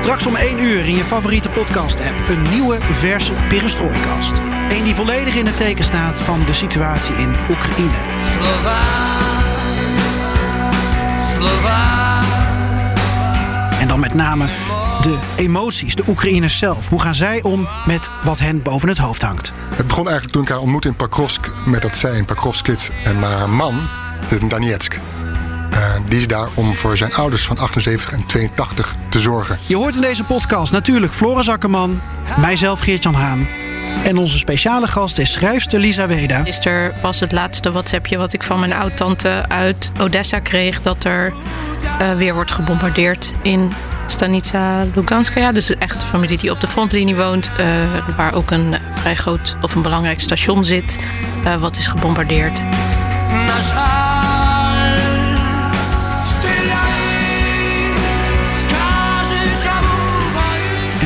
Straks om 1 uur in je favoriete podcast-app een nieuwe verse Perestrooikast. Eén die volledig in het teken staat van de situatie in Oekraïne. En dan met name de emoties, de Oekraïners zelf. Hoe gaan zij om met wat hen boven het hoofd hangt? Het begon eigenlijk toen ik haar ontmoette in Pakrovsk... met dat zij in Pakrovsk zit en haar man in Donetsk. Uh, die is daar om voor zijn ouders van 78 en 82 te zorgen. Je hoort in deze podcast natuurlijk Floris Akkerman, mijzelf Geert-Jan Haan... En onze speciale gast is schrijfster Lisa Weda. Gisteren was het laatste WhatsAppje wat ik van mijn oud-tante uit Odessa kreeg... dat er uh, weer wordt gebombardeerd in Stanitsa Luganskaya. Dus echt een familie die op de frontlinie woont. Uh, waar ook een vrij groot of een belangrijk station zit. Uh, wat is gebombardeerd.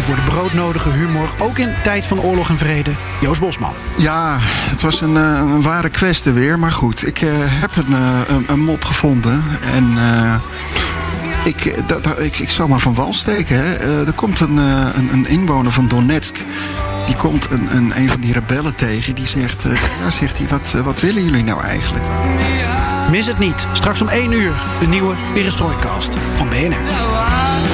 Voor de broodnodige humor, ook in tijd van oorlog en vrede, Joost Bosman. Ja, het was een, een ware kwestie weer. Maar goed, ik uh, heb een, een, een, mop gevonden. En uh, ik, dat, ik, ik zal maar van wal steken. Hè. Uh, er komt een, een, een, inwoner van Donetsk. Die komt een, een, een van die rebellen tegen. Die zegt, ja, zegt hij, wat, wat willen jullie nou eigenlijk? Mis het niet. Straks om 1 uur de nieuwe Perestrooikast van BNR.